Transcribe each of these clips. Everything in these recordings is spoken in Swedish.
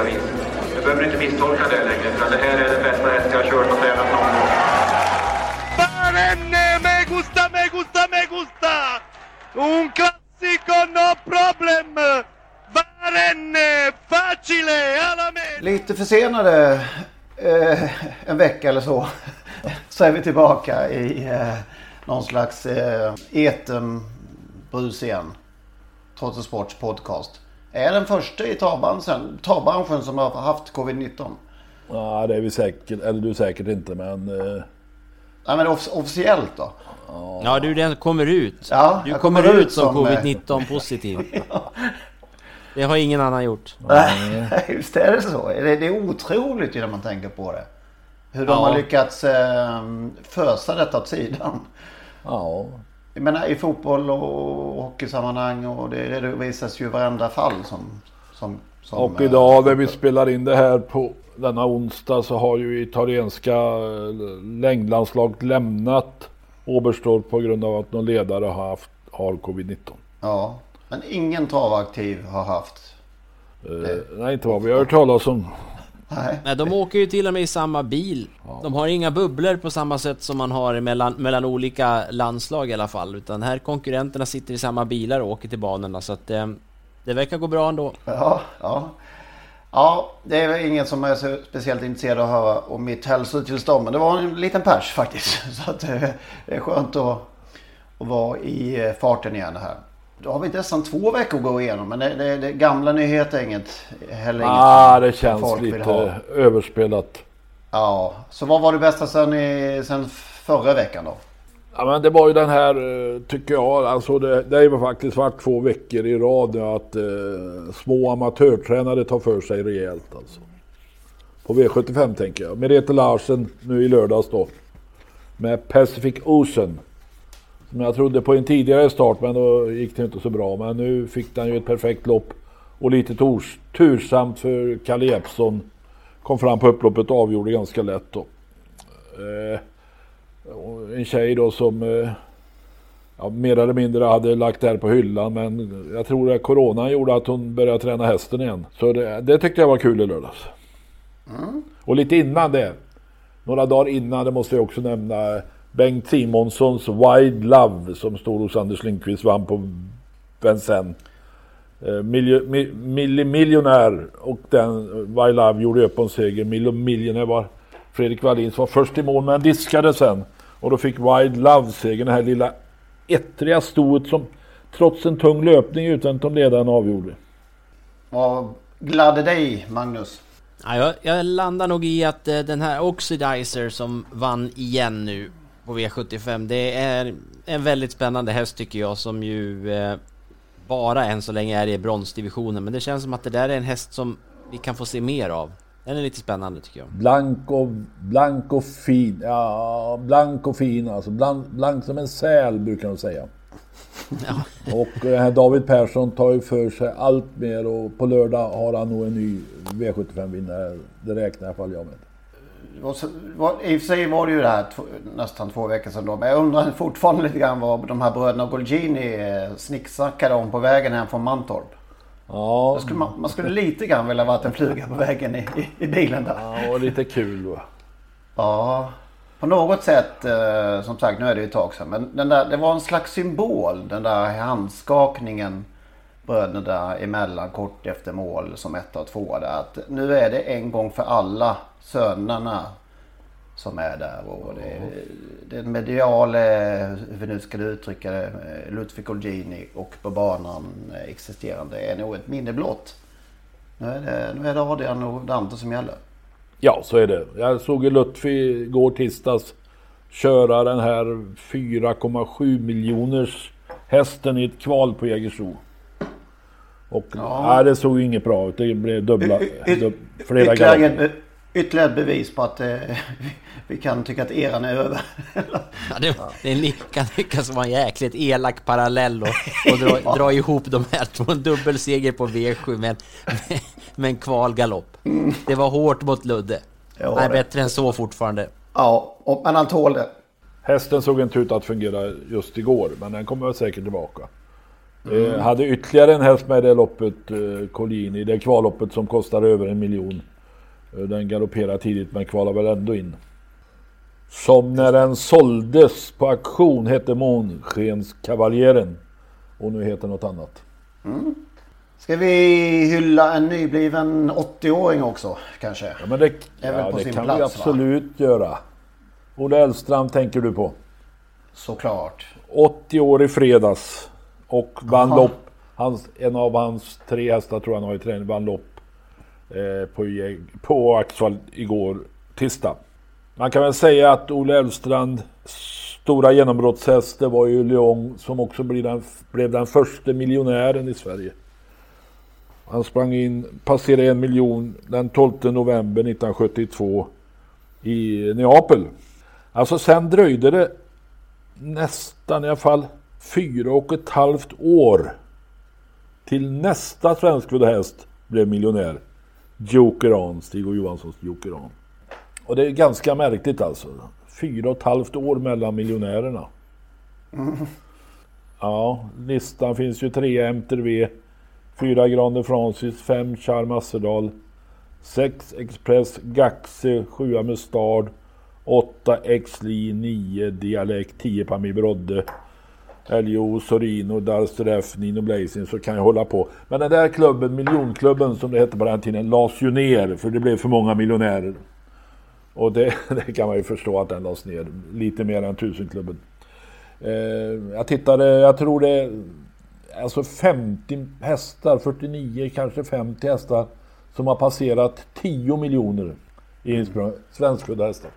olika vis. Du behöver inte misstolka det längre för det här är den bästa häst jag har kört och tränat någon gång. Barenne, me gusta, me gusta, me gusta! Un classico, no problem! Barenne, facile, alla! Lite försenade eh, en vecka eller så. Så är vi tillbaka i eh, någon slags eh, etenbrus igen. Trots en sports podcast. Är den första i travbranschen, travbranschen som har haft covid-19? Ja, det är vi säkert, eller du säkert inte men... Eh, Nej men off- officiellt då? Ja, du den kommer ut. Ja, du kommer, kommer ut som, som, eh, covid-19 positiv. Det har ingen annan gjort. Nej, just det, är det så? Det, det är otroligt ju när man tänker på det. Hur de Ja. har lyckats eh, fösa detta åt sidan. ja, Jag menar i fotboll och hockeysammanhang och det redovisas ju varenda fall som... som, som och eh, idag när vi spelar in det här på denna onsdag så har ju italienska eh, längdlandslaget lämnat Oberstdorf på grund av att någon ledare har haft har covid-19. Ja, men ingen travaktiv har haft. Eh, nej, inte vad vi har hört talas om. Nej. Nej, de åker ju till och med i samma bil. De har inga bubblor på samma sätt som man har mellan, mellan olika landslag i alla fall. Utan här konkurrenterna sitter i samma bilar och åker till banorna. Så att eh, det verkar gå bra ändå. Ja, ja. Ja, det är ingen som är så speciellt intresserad av att höra om mitt hälsotillstånd. Men det var en liten pers faktiskt. Så att eh, det är skönt att, att vara i eh, farten igen här. Då har vi nästan två veckor att gå igenom. Men det, det, det gamla nyheter är inget, heller inget Ah, som det känns lite överspelat. Ja, så vad var det bästa sen, i, sen förra veckan då? Ja, men det var ju den här, eh, tycker jag, alltså det, det har ju faktiskt varit två veckor i rad nu att eh, små amatörtränare tar för sig rejält alltså. På V75 tänker jag. Merete Larsen nu i lördags då. Med Pacific Ocean. Som jag trodde på en tidigare start men då gick det inte så bra. Men nu fick den ju ett perfekt lopp. Och lite tors, tursamt för Kalle Jeppsson. Kom fram på upploppet och avgjorde ganska lätt då. Eh, och en tjej då som eh, ja, mer eller mindre hade lagt det här på hyllan men jag tror att coronan gjorde att hon började träna hästen igen. Så det, det tyckte jag var kul i lördags. Och lite innan det, några dagar innan, det måste jag också nämna, Bengt Simonssons Wild Love som stod hos Anders Lindqvist vann på Vincennes. Eh, miljo, mi, miljonär och den Wild Love gjorde upp en seger. Miljo, miljonär var Fredrik Wallins var först i mål men diskade sen. Och då fick Wild Love segern, det här lilla ettriga stoet som trots en tung löpning utvändigt om ledaren avgjorde. Vad gladde dig Magnus? Ja, jag, jag landar nog i att eh, den här Oxidizer som vann igen nu på V75 Det är en väldigt spännande häst tycker jag som ju eh, bara än så länge är i bronsdivisionen Men det känns som att det där är en häst som vi kan få se mer av Den är lite spännande tycker jag Blank och, blank och fin. Ja, blank och fin alltså. Blank, blank som en säl brukar de säga. Ja. Och den här David Persson tar ju för sig allt mer och på lördag har han nog en ny V75-vinnare. Det räknar i alla fall jag med. I och för sig var det ju det här nästan två veckor sedan då. Men jag undrar fortfarande lite grann vad de här bröderna Golgini eh, snicksnackade om på vägen hem från Mantorp. Ja, skulle man, man skulle lite grann vilja varit en fluga på vägen i, i, i bilen där. ja och lite kul då. Ja, på något sätt, eh, som sagt nu är det ju ett tag sedan. Men den där, det var en slags symbol, den där handskakningen bröderna emellan kort efter mål som ett och två där. Att nu är det en gång för alla sönerna som är där. Och det, den mediale, hur vi nu ska uttrycka det, Ludvig Olgini och på banan existerande är nog ett minne blott. Nu är det, nu är det Adrian och Dante som gäller. Ja, så är det. Jag såg ju Lutfi igår tisdags köra den här 4,7 miljoners hästen i ett kval på Jägersro. Och ja. nej, det såg inget bra ut. Det blev dubbla, dub, flera ytterligare, ytterligare ett bevis på att eh, vi kan tycka att eran är över. ja, det, det kan lyckas vara en jäkligt elak parallell och, och dra, ja. dra ihop de här två. En dubbelseger på V7 med, en kvalgalopp. Mm. Det var hårt mot Ludde. Nej, bättre än så fortfarande. Ja, men han tål det. Hästen såg inte ut att fungera just igår, men den kommer säkert tillbaka. Mm. Eh, hade ytterligare en häst med i det loppet, eh, Collini, det kvalloppet som kostar över en miljon. Eh, den galopperade tidigt men kvalar väl ändå in. Som när den såldes på auktion hette Månskenskavaljören. Och nu heter något annat. Mm. Ska vi hylla en nybliven 80-åring också kanske? Ja, men det, ja, det kan plats, vi absolut va? göra. Olle Elstrand tänker du på? Såklart. 80 år i fredags. Och vann Aha. lopp. Hans, en av hans tre hästar tror jag han har i träning vann lopp eh, på, på Axvall igår tisdag. Man kan väl säga att Olle Elstrand stora genombrottshäst det var ju Lyon som också blev den, blev den första miljonären i Sverige. Han sprang in, passerade en miljon den 12 november 1972 i Neapel. Alltså sen dröjde det nästan i alla fall fyra och ett halvt år till nästa svenskfödda häst blev miljonär. Joker On, Stig och Johanssons Joker On. Och det är ganska märkligt alltså. Fyra och ett halvt år mellan miljonärerna. Mm. Ja, listan finns ju tre MTV, fyra Grande Francis, fem Charm Assedal, sex Express Gaxe, sjua Mustard, åtta Exli, nio Dialekt, tio Pami Brodde, LJO, Sorino, Darstref, Nino Blazing så kan jag hålla på. Men den där klubben, miljonklubben som det hette på den tiden, lades ju ner för det blev för många miljonärer. Och det, det, kan man ju förstå att den lades ner. Lite mer än tusenklubben. Eh, jag tittade, jag tror det alltså 50 hästar, 49, kanske 50 hästar som har passerat 10 miljoner i insprång. Svenskfödda hästar.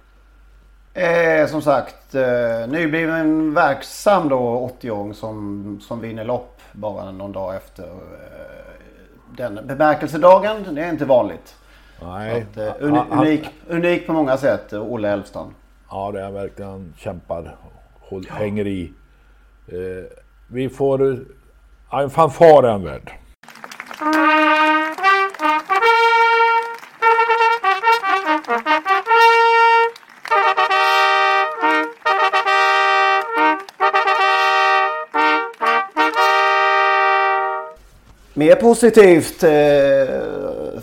Eh, som sagt, eh, nybliven verksam då 80-åring som, som vinner lopp bara någon dag efter eh, den bemärkelsedagen. Det är inte vanligt. Nej. Att, eh, uni, unik, unik på många sätt, Olle Elfstrand. Ja, det är verkligen. Han kämpar, håll, ja. hänger i. Eh, vi får... en fanfar är han värd. Mer positivt, eh,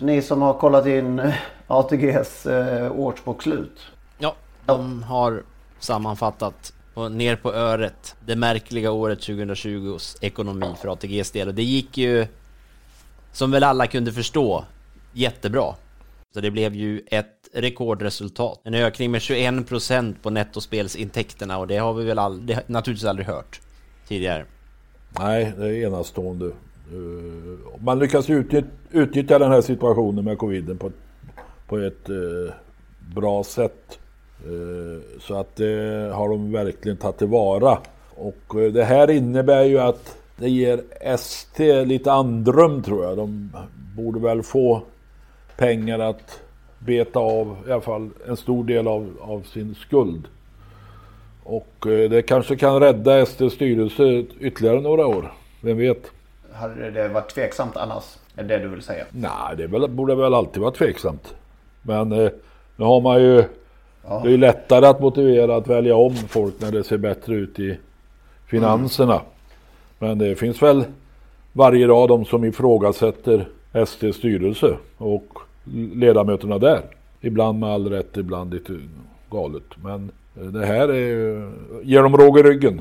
ni som har kollat in ATGs eh, årsbokslut. Ja, de har sammanfattat och ner på öret det märkliga året 2020s ekonomi för ATGs del. Och det gick ju, som väl alla kunde förstå, jättebra. Så det blev ju ett rekordresultat. En ökning med 21% på nettospelsintäkterna och det har vi väl aldrig, naturligtvis aldrig hört tidigare. Nej, det är enastående. Eh, man lyckas utnyttja den här situationen med coviden på ett, på ett eh, bra sätt. Eh, så att det har de verkligen tagit tillvara. Och det här innebär ju att det ger ST lite andrum tror jag. De borde väl få pengar att beta av i alla fall en stor del av, av sin skuld. Och det kanske kan rädda STs styrelse ytterligare några år. Vem vet? Hade det varit tveksamt annars? Är det du vill säga? Nej, det väl, borde väl alltid vara tveksamt. Men eh, nu har man ju... Ja. Det är lättare att motivera att välja om folk när det ser bättre ut i finanserna. Mm. Men det finns väl varje dag de som ifrågasätter STs styrelse och ledamöterna där. Ibland med all rätt, ibland lite galet. Men det här är, ger dem råg i ryggen.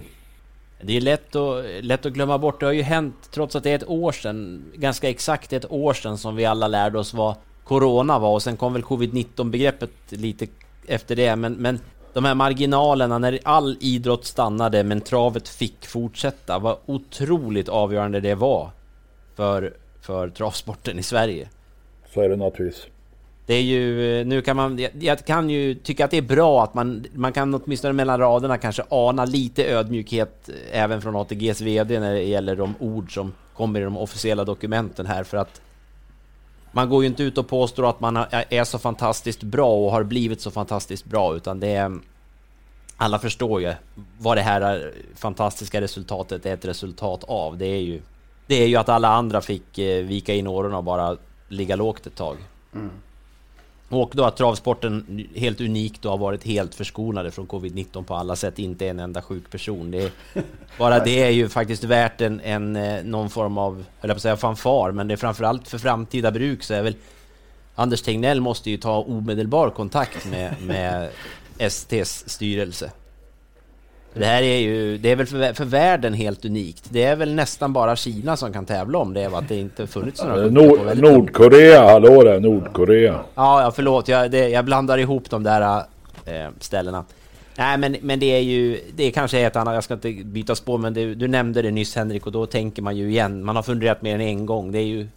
Det är lätt att, lätt att glömma bort. Det har ju hänt, trots att det är ett år sedan, ganska exakt ett år sedan som vi alla lärde oss vad Corona var och sen kom väl Covid-19 begreppet lite efter det. Men, men de här marginalerna när all idrott stannade men travet fick fortsätta. Vad otroligt avgörande det var för, för travsporten i Sverige. Så är det naturligtvis. Det är ju, nu kan man, jag kan ju tycka att det är bra att man, man kan åtminstone mellan raderna kanske ana lite ödmjukhet eh, även från ATGs VD när det gäller de ord som kommer i de officiella dokumenten här för att man går ju inte ut och påstår att man är så fantastiskt bra och har blivit så fantastiskt bra utan det är... Alla förstår ju vad det här eh, fantastiska resultatet är ett resultat av. Det är ju... Det är ju att alla andra fick eh, vika in åren och bara ligga lågt ett tag. Mm. Och då att travsporten helt unikt då har varit helt förskonade från covid-19 på alla sätt, inte en enda sjuk person. Det är, bara det är ju faktiskt värt en, en eh, någon form av, eller på att säga fanfar, men det är framförallt för framtida bruk så är väl Anders Tegnell måste ju ta omedelbar kontakt med, med STs styrelse. Det här är ju, det är väl för, för världen helt unikt. Det är väl nästan bara Kina som kan tävla om det, att det inte funnits några Nord, Nordkorea, hallå där, Nordkorea. Ja, ja förlåt, jag, det, jag blandar ihop de där äh, ställena. Nej, men, men det är ju, det är kanske ett annat, jag ska inte byta spår, men det, du nämnde det nyss Henrik, och då tänker man ju igen, man har funderat mer än en gång. Det är ju,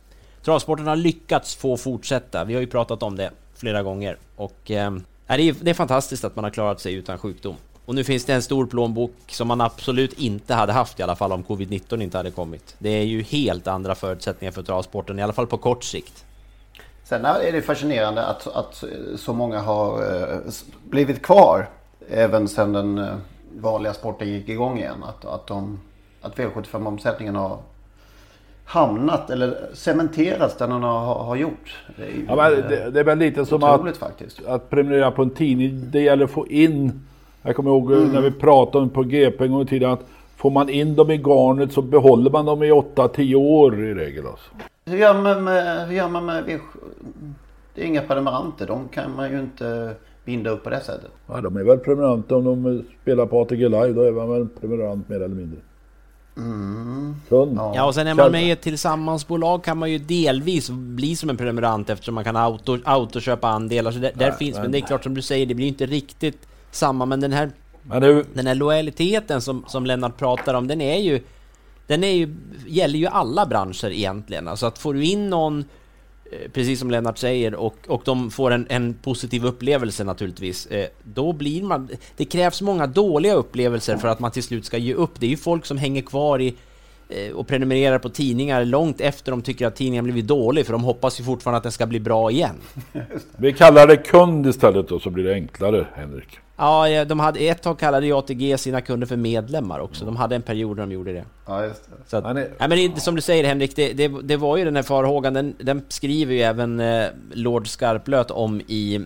travsporten har lyckats få fortsätta, vi har ju pratat om det flera gånger. Och äh, det, är, det är fantastiskt att man har klarat sig utan sjukdom. Och nu finns det en stor plånbok som man absolut inte hade haft i alla fall om covid-19 inte hade kommit. Det är ju helt andra förutsättningar för travsporten, i alla fall på kort sikt. Sen är det fascinerande att, att så många har eh, blivit kvar även sedan den eh, vanliga sporten gick igång igen. Att, att, de, att V75-omsättningen har hamnat eller cementerats där den har, har gjort. Det är, ja, det, det är väl lite som att, faktiskt. att prenumerera på en tidning. Det gäller att få in jag kommer ihåg mm. när vi pratade på GP en gång i tiden att får man in dem i garnet så behåller man dem i 8-10 år i regel. Alltså. Hur gör man med, hur gör man med det är inga prenumeranter. De kan man ju inte binda upp på det sättet. Ja, de är väl prenumeranter om de spelar på ATG Live. Då är man väl prenumerant mer eller mindre. Mm. Ja. och sen är man med i ett tillsammansbolag kan man ju delvis bli som en prenumerant eftersom man kan auto, autoköpa andelar. Så där, där finns, men det är klart som du säger, det blir inte riktigt samma, men den här, men det... den här lojaliteten som, som Lennart pratar om, den är ju... Den är ju, gäller ju alla branscher egentligen. Alltså att får du in någon, eh, precis som Lennart säger, och, och de får en, en positiv upplevelse naturligtvis, eh, då blir man... Det krävs många dåliga upplevelser för att man till slut ska ge upp. Det är ju folk som hänger kvar i och prenumererar på tidningar långt efter de tycker att tidningen blivit dålig, för de hoppas ju fortfarande att den ska bli bra igen. Vi kallar det kund istället då, så blir det enklare, Henrik. Ja, de hade ett tag kallade ju ATG sina kunder för medlemmar också. De hade en period när de gjorde det. Ja, just det. Så att, nej, men det, som du säger Henrik, det, det, det, var ju den här farhågan, den, den skriver ju även eh, Lord Skarplöt om i,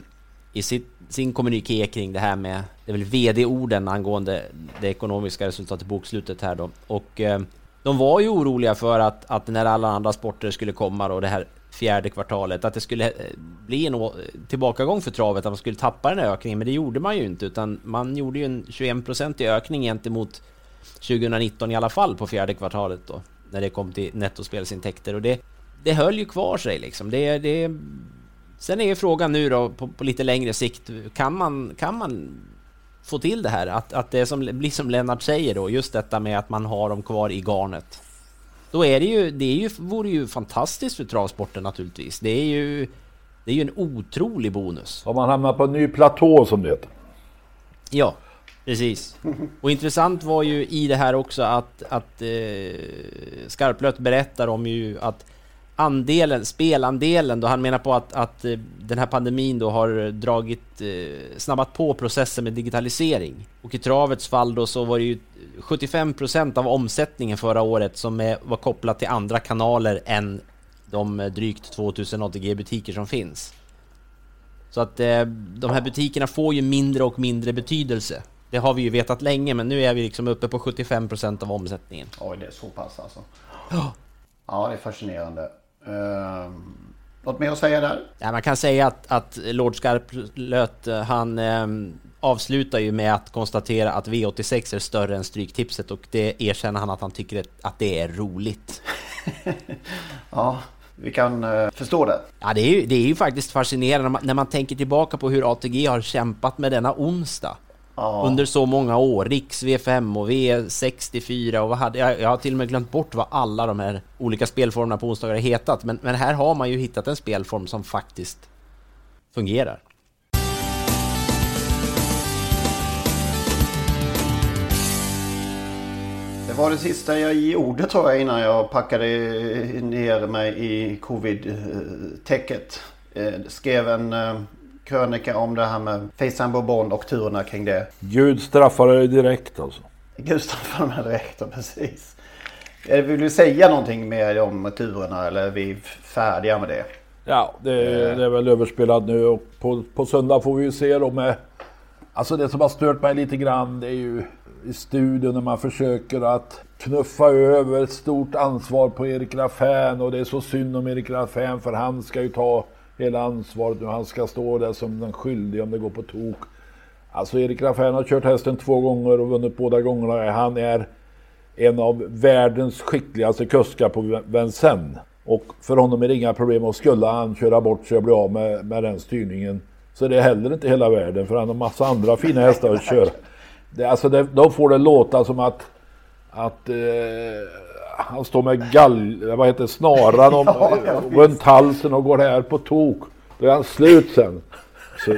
i sitt, sin kommuniké kring det här med, det är väl VD-orden angående det ekonomiska resultatet, bokslutet här då. Och eh, de var ju oroliga för att, att när alla andra sporter skulle komma då, det här fjärde kvartalet, att det skulle eh, bli en tillbakagång för travet, att man skulle tappa den här ökningen, men det gjorde man ju inte, utan man gjorde ju en 21-procentig ökning gentemot 2019 i alla fall på fjärde kvartalet då, när det kom till nettospelsintäkter och det, det höll ju kvar sig liksom. Det, det, sen är ju frågan nu då på, på, lite längre sikt, kan man, kan man få till det här? Att, att det som, blir som Lennart säger då, just detta med att man har dem kvar i garnet. Då är det ju, det är ju, vore ju fantastiskt för travsporten naturligtvis. Det är ju, det är ju en otrolig bonus. Har man hamnat på en ny platå som det heter. Ja, precis. Och intressant var ju i det här också att, att eh, Skarplöt berättar om ju att andelen, spelandelen då han menar på att, att eh, den här pandemin då har dragit, eh, snabbat på processen med digitalisering. Och i travets fall då så var det ju 75% av omsättningen förra året som var kopplat till andra kanaler än de drygt 2000 ATG-butiker som finns. Så att eh, de här butikerna får ju mindre och mindre betydelse. Det har vi ju vetat länge, men nu är vi liksom uppe på 75% av omsättningen. Oj, det är så pass alltså. Ja, det är fascinerande. Uh, något mer att säga där? Ja, man kan säga att, att Lord Skarplöt, han, um, avslutar ju med att konstatera att V86 är större än Stryktipset och det erkänner han att han tycker att det är roligt. ja, vi kan uh, förstå det. Ja, det är, ju, det är ju faktiskt fascinerande när man, när man tänker tillbaka på hur ATG har kämpat med denna onsdag. Ja. Under så många år, Riks V5 och V64 och vad hade, jag, jag har till och med glömt bort vad alla de här olika spelformerna på onsdagar har hetat. Men, men här har man ju hittat en spelform som faktiskt fungerar. Det var det sista jag gjorde tror jag innan jag packade ner mig i covid-täcket. Eh, skrev en eh, krönika om det här med Facetime Bourbon och turerna kring det. Gud straffade dig direkt alltså. Gud straffade mig direkt, precis. Eh, vill du säga någonting mer om turerna eller är vi färdiga med det? Ja, det, det är väl överspelat nu och på, på söndag får vi ju se då med... Alltså det som har stört mig lite grann det är ju i studion när man försöker att knuffa över ett stort ansvar på Erik Raffin och det är så synd om Erik Raffin för han ska ju ta hela ansvaret nu. Han ska stå där som den skyldige om det går på tok. Alltså Erik Raffin har kört hästen två gånger och vunnit båda gångerna. Han är en av världens skickligaste kuskar på Vincennes. Och för honom är det inga problem och skulle han köra bort sig och bli av med, med den styrningen så det är heller inte hela världen för han har massa andra fina hästar att köra. Det, alltså det, de får det låta som att, att eh, han står med gall, vad heter snaran om, ja, ja, runt halsen och går här på tok. Då är han slut sen. Så,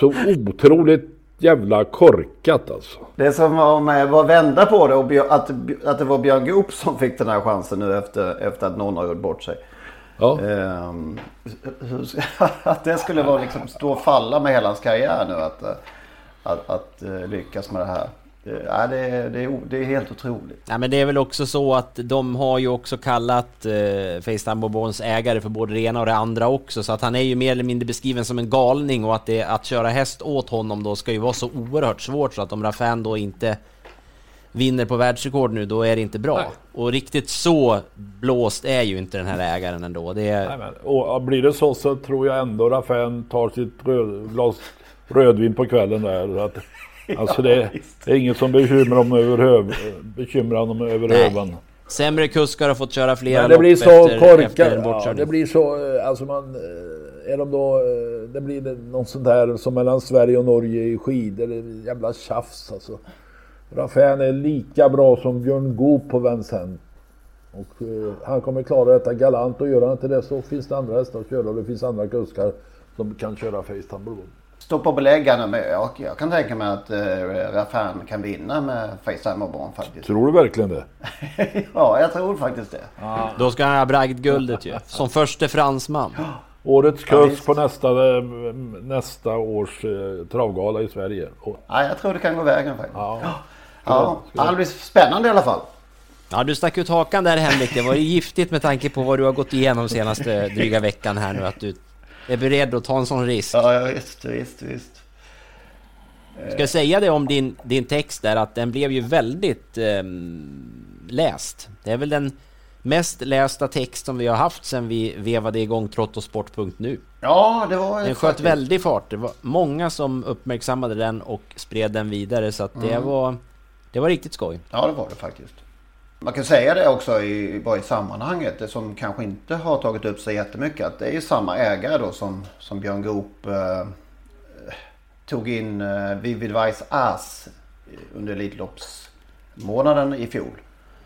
så otroligt jävla korkat alltså. Det som om jag var vända på det och att, att det var Björn Goop som fick den här chansen nu efter, efter att någon har gjort bort sig. Ja. Um, att det skulle vara liksom stå och falla med hela hans karriär nu att, att, att uh, lyckas med det här. Ja, det, är, det, är, det är helt otroligt. Ja, men det är väl också så att de har ju också kallat eh, Facetime Bourbons ägare för både det ena och det andra också. Så att han är ju mer eller mindre beskriven som en galning och att, det, att köra häst åt honom då ska ju vara så oerhört svårt så att om Raffan då inte vinner på världsrekord nu, då är det inte bra. Nej. Och riktigt så blåst är ju inte den här ägaren ändå. Det är... Nej, men, och blir det så så tror jag ändå Raffan tar sitt röd, glas rödvin på kvällen där. Att Alltså det, det är inget som bekymrar dem över, höv, bekymrar dem över hövan. Sämre kuskar har fått köra flera Men det blir så korkat. Ja, det blir så, eh, alltså man... Eh, är de då... Eh, det blir något sånt där som mellan Sverige och Norge i skidor. Jävla tjafs alltså. Raffin är lika bra som Björn Goop på Vincennes. Och uh, han kommer klara detta galant och gör han inte det så finns det andra hästar att köra och det finns andra kuskar som kan köra Facetime Blue stå på beläggarna med jag, jag kan tänka mig att eh, Raffan kan vinna med Facetime och Barn faktiskt. Tror du verkligen det? ja, jag tror faktiskt det. Ah. Då ska han ha bragdguldet ju. Som förste fransman. Årets kurs ja, på nästa, eh, nästa års eh, travgala i Sverige. Ja, jag tror det kan gå vägen faktiskt. Ja, ja. ja det blir spännande i alla fall. Ja, du stack ut hakan där Henrik. Det var ju giftigt med tanke på vad du har gått igenom senaste dryga veckan här nu. Att du är beredd att ta en sån risk. Ja, ja visst, visst, visst. Ska jag säga det om din, din text där att den blev ju väldigt eh, läst. Det är väl den mest lästa text som vi har haft sen vi vevade igång trottosport.nu. Ja, det var Den sköt väldigt fart. Det var många som uppmärksammade den och spred den vidare så att det mm. var... Det var riktigt skoj. Ja, det var det faktiskt. Man kan säga det också i, bara i sammanhanget, det som kanske inte har tagit upp sig jättemycket. Att det är ju samma ägare då som, som Björn Goop eh, tog in eh, Vivid Vice Ass under Elitloppsmånaden i fjol.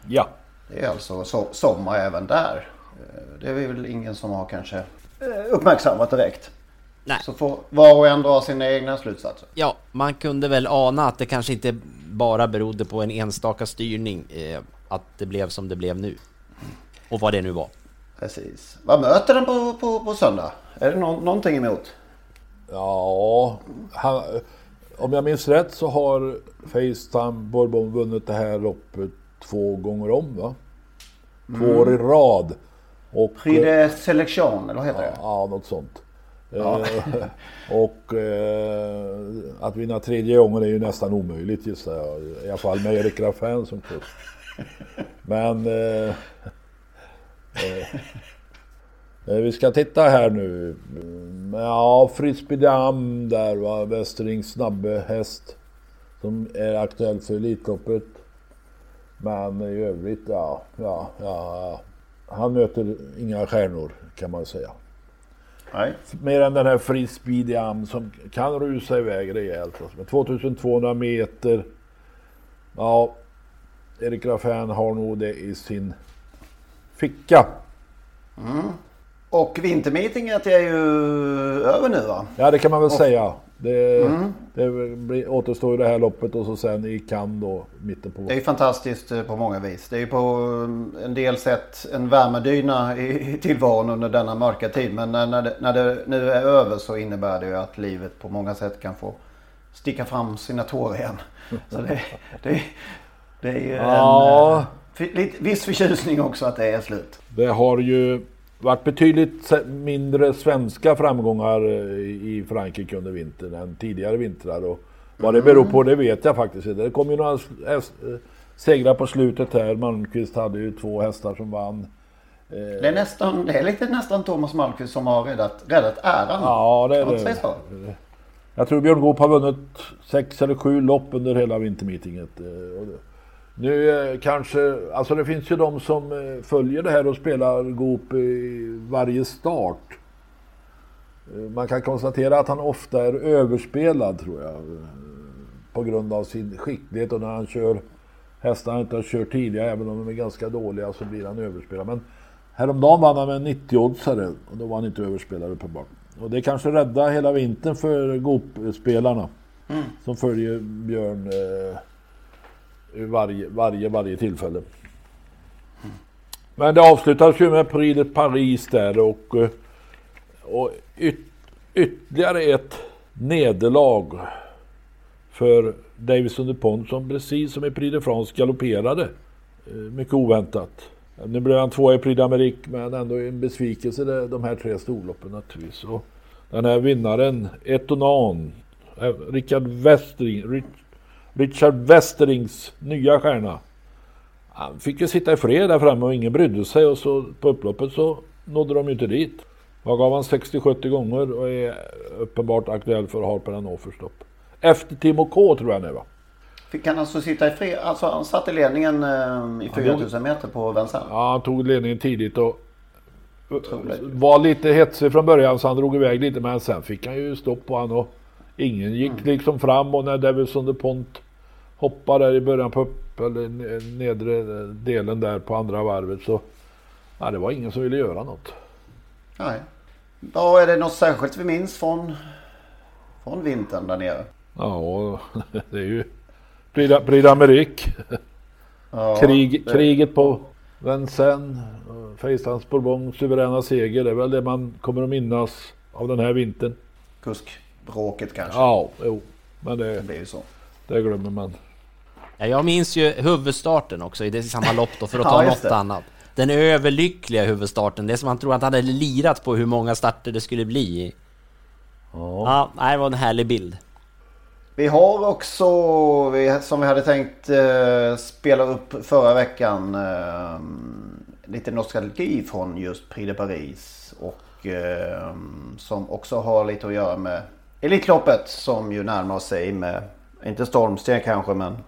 Ja. Det är alltså so sommar även där. Eh, det är väl ingen som har kanske eh, uppmärksammat direkt. Nej. Så får var och en dra sina egna slutsatser. Ja, man kunde väl ana att det kanske inte bara berodde på en enstaka styrning. Eh, att det blev som det blev nu. Och vad det nu var. Precis. Vad möter den på, på, på söndag? Är det no någonting emot? Ja, han, om jag minns rätt så har Facetime Bourbon vunnit det här loppet två gånger om va? Två mm. år i rad. Och, Prix de Selection eller vad heter ja, det? Ja, något sånt. Ja. Eh, och eh, att vinna tredje gången är ju nästan omöjligt gissar jag. I alla fall med Erik Raffin som kusk. Men... Eh, eh, Eh, Vi ska titta här nu. Ja, Frisbee Dam där va. Westerings snabbe häst. Som är aktuell för Elitloppet. Men i övrigt, ja, ja, ja. Han möter inga stjärnor kan man säga. Nej. Mer än den här Frisbee Dam som kan rusa iväg rejält. Alltså. Med 2200 meter. Ja, Erik Raffin har nog det i sin ficka. Och vintermeetinget är ju över nu va? Ja, det kan man väl säga. Det, Mm. det blir, återstår ju det här loppet och så sen i Cannes då, mitten på... Det är ju fantastiskt eh, på många vis. Det är ju på eh, en del sätt en värmedyna i tillvaron under denna mörka tid. Men när, när, det, när det nu är över så innebär det ju att livet på många sätt kan få sticka fram sina tår igen. Så det, det, det är ju Ja. en eh, viss förtjusning också att det är slut. Det har ju varit betydligt mindre svenska framgångar eh, i Frankrike under vintern än tidigare vintrar. Och vad det beror på det vet jag faktiskt inte. Det kom ju några eh, segrar på slutet här. Malmqvist hade ju två hästar som vann. Det är, nästan, det är lite nästan Thomas Malmqvist som har räddat, räddat äran. Ja, det är det. säga så? Jag tror Björn Goop har vunnit sex eller sju lopp under hela vintermeetinget. Eh, Nu eh, kanske, alltså det finns ju de som eh, följer det här och spelar Goop i varje start. Eh, Man kan konstatera att han ofta är överspelad tror jag. eh, På grund av sin skicklighet och när han kör hästar han inte har kört tidigare, även om de är ganska dåliga så blir han överspelad. Men häromdagen vann han med en 90-oddsare och då var han inte överspelad uppenbart. Och det kanske räddar hela vintern för Goop-spelarna. Mm. Som följer Björn eh, varje, varje, varje tillfälle. Men det avslutas ju med Prix de Paris där och, eh, och yt, ytterligare ett nederlag för Davison DuPont som precis som i Prix de France galopperade. Eh, mycket oväntat. Nu blev han tvåa i Prix d'Amérique men ändå en besvikelse de här tre storloppen naturligtvis. Och den här vinnaren, Etonan, eh, Richard Westring, Rich, Richard Westerings nya stjärna. Han fick ju sitta i fred där framme och ingen brydde sig och så på upploppet så nådde de ju inte dit. Vad gav han 60-70 gånger och är uppenbart aktuell för Harper Hannover stopp. Efter Timo K tror jag nu va? Fick han alltså sitta i fred? Alltså han satt i ledningen eh, i 4000 meter på vänster. Ja, han tog ledningen tidigt och var lite hetsig från början så han drog iväg lite men sen fick han ju stopp på han och ingen gick liksom fram och när Davison DuPont hoppade där i början på upp, eller nedre delen där på andra varvet så ja, det var ingen som ville göra något. Nej. Ja, är det något särskilt vi minns från, från vintern där nere? Ja, det är ju Prix d'Amérique. Ja, Krig, det- Kriget på Vincennes, Fejstans Bourbon, suveräna seger. Det är väl det man kommer att minnas av den här vintern. Kuskbråket kanske. Ja, jo. Men det, Det blir ju så. det glömmer man. Ja, jag minns ju huvudstarten också i det samma lopp då för att Ja, ta just något annat. Den överlyckliga huvudstarten, det som man tror att han hade lirat på hur många starter det skulle bli. Ja, nej, det var en härlig bild. Vi har också, som vi hade tänkt eh, spela upp förra veckan, eh, lite nostalgi från just Prix de Paris. Och eh, som också har lite att göra med Elitloppet som ju närmar sig med, inte stormsteg kanske men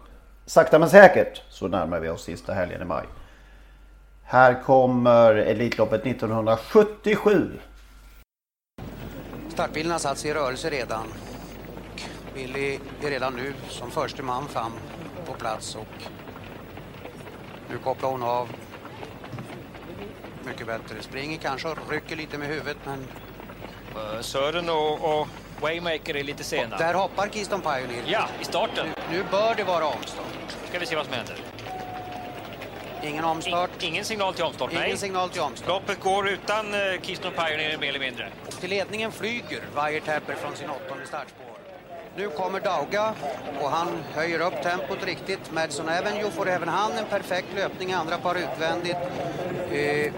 sakta men säkert så närmar vi oss sista helgen i maj. Här kommer Elitloppet 1977. Startbilen har satt sig i rörelse redan. Och Billy är redan nu som förste man fram på plats och nu kopplar hon av. Mycket bättre. Springer kanske och rycker lite med huvudet men Sören och, och Waymaker är lite sena. där hoppar Keystone Pioneer. Ja, i starten. Nu, nu bör det vara omstart. Ska vi se vad som händer. Ingen omstart. ingen signal till omstart, Ingen nej. signal till omstart. Loppet går utan eh, Keystone Pioneer mer eller mindre. Till ledningen flyger Wiretapper från sin åttonde startspår. Nu kommer Dauga och han höjer upp tempot riktigt. Madison Avenue får även han en perfekt löpning, andra par utvändigt. Eh,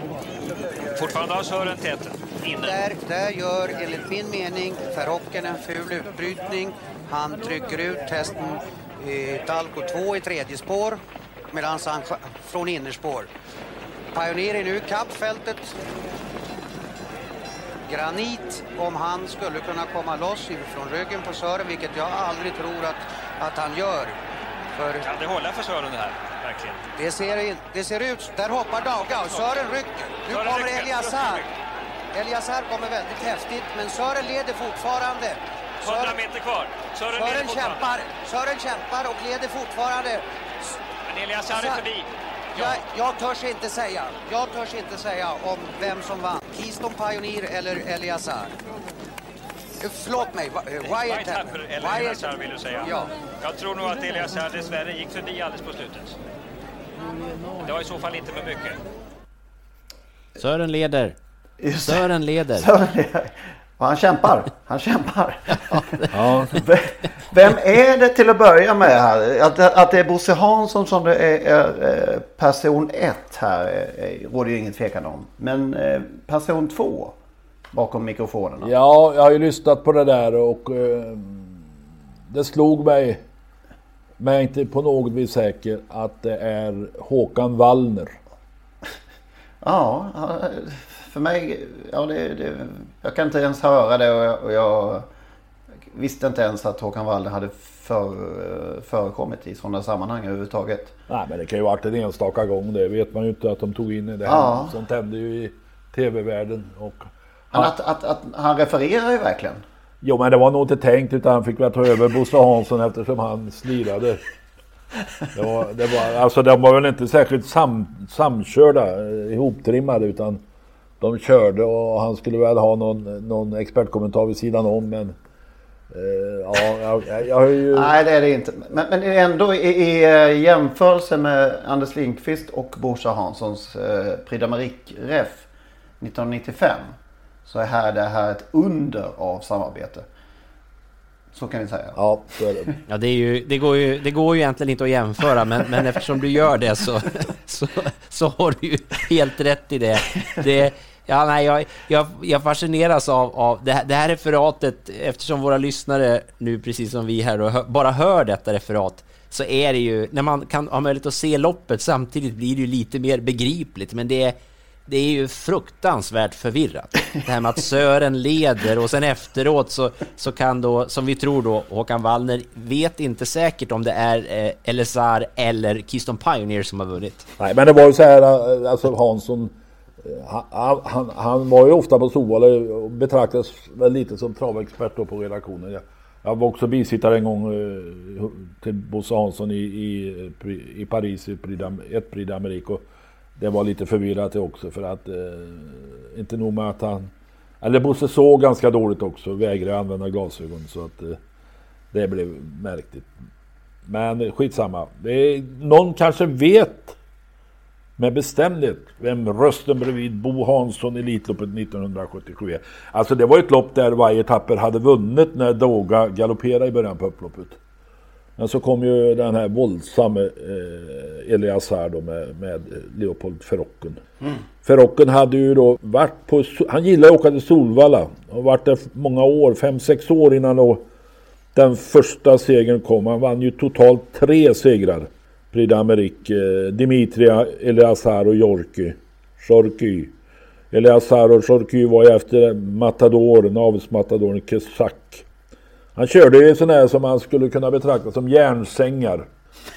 Fortfarande har Sören täten. Inne. där, där gör enligt min mening Verhocken en ful utbrytning. Han trycker ut hästen eh, Talco 2 i tredje spår medan han från innerspår. Pioneer är nu i kappfältet. granit om han skulle kunna komma loss från ryggen på Sören, vilket jag aldrig tror att, att han gör. För Kan det hålla för Sören det här? Verkligen. det ser, in, det ser ut, där hoppar Dauga och Sören rycker. Nu Sören kommer rycker. Eliasar. Kommer väldigt häftigt, men Sören leder fortfarande. 100 meter kvar. Sören, Sören kämpar, Sören kämpar och leder fortfarande. Men Eliasar är förbi. Jag, jag törs inte säga. Jag törs inte säga om vem som vann. Keystone Pioneer eller Eliasar. Eh, Förlåt mig, eh, Wyatt Tapper eller Wyatt- Eliasar vill du säga. Ja. Jag tror nog att Eliasar dessvärre gick förbi alldeles på slutet. Det var i så fall inte med mycket. Sören leder. Just. Sören leder. Sören leder. Och han kämpar. Han kämpar. Ja. Vem är det till att börja med här? Att, att det är Bosse Hansson som det är, är, person ett här råder ju ingen tvekan om. Men eh, person två bakom mikrofonerna. Ja, jag har ju lyssnat på det där och eh, det slog mig, men jag är inte på något vis säker, att det är Håkan Wallner. Ja, för mig, ja det, det, jag kan inte ens höra det och jag, och jag visste inte ens att Håkan Wallner hade för, förekommit i sådana sammanhang överhuvudtaget. Nej, men det kan ju varit en enstaka gång, det vet man ju inte att de tog in i det. Ja. Sånt hände ju i tv-världen. Och Men att, att, att han refererar ju verkligen. Jo, men det var nog inte tänkt utan han fick väl ta över Bosse Hansson eftersom han slirade. Det var, det var, alltså de var väl inte särskilt sam, samkörda, eh, ihoptrimmade utan de körde och han skulle väl ha någon, någon expertkommentar vid sidan om men eh, ja, jag, jag, har ju... Nej det är det inte. Men, men ändå i, i eh, jämförelse med Anders Lindqvist och Bosse Hanssons eh, Prix d'Amérique-ref 1995. Så är här det här ett under av samarbete. Så kan vi säga. Ja, så är det. Ja, det, är ju, det, går ju, det går ju egentligen inte att jämföra, men, men eftersom du gör det så, så, så har du ju helt rätt i det. det ja, nej, jag, jag, jag fascineras av, av det, här, det här referatet, eftersom våra lyssnare nu, precis som vi här, då, bara hör detta referat, så är det ju, när man kan ha möjlighet att se loppet samtidigt blir det ju lite mer begripligt, men det är det är ju fruktansvärt förvirrat. Det här med att Sören leder och sen efteråt så, så kan då, som vi tror då, Håkan Wallner vet inte säkert om det är eh, LSR eller Keystone Pioneer som har vunnit. Nej, men det var ju så här, eh, alltså Hansson, han, han, han var ju ofta på Solvalla och betraktades väl lite som travexpert då på redaktionen. Jag, jag var också bisittare en gång eh, till Bosse Hansson i, i, i Paris i Pridam, ett Prix d'Amérique. Det var lite förvirrat det också för att, eh, inte nog med att han, eller Bosse såg ganska dåligt också, vägrade använda glasögon så att eh, det blev märkligt. Men skitsamma. Det är, någon kanske vet med bestämdhet vem rösten bredvid Bo Hansson i Elitloppet 1977 är. Alltså det var ett lopp där varje tapper hade vunnit när Doga galopperade i början på upploppet. Men så kom ju den här våldsamme eh, Eliasar då med, med Leopold Ferrocken. Mm. Ferrocken hade ju då varit på, han gillade att åka till Solvalla och varit där många år, fem sex år innan då den första segern kom. Han vann ju totalt tre segrar. Prix d'Amérique, eh, Dimitria, Eleazar och Jorky. Jorky. Eleazar och Jorky var ju efter Matadoren, avelsmatadoren Kesak. Han körde ju sån här som man skulle kunna betrakta som järnsängar.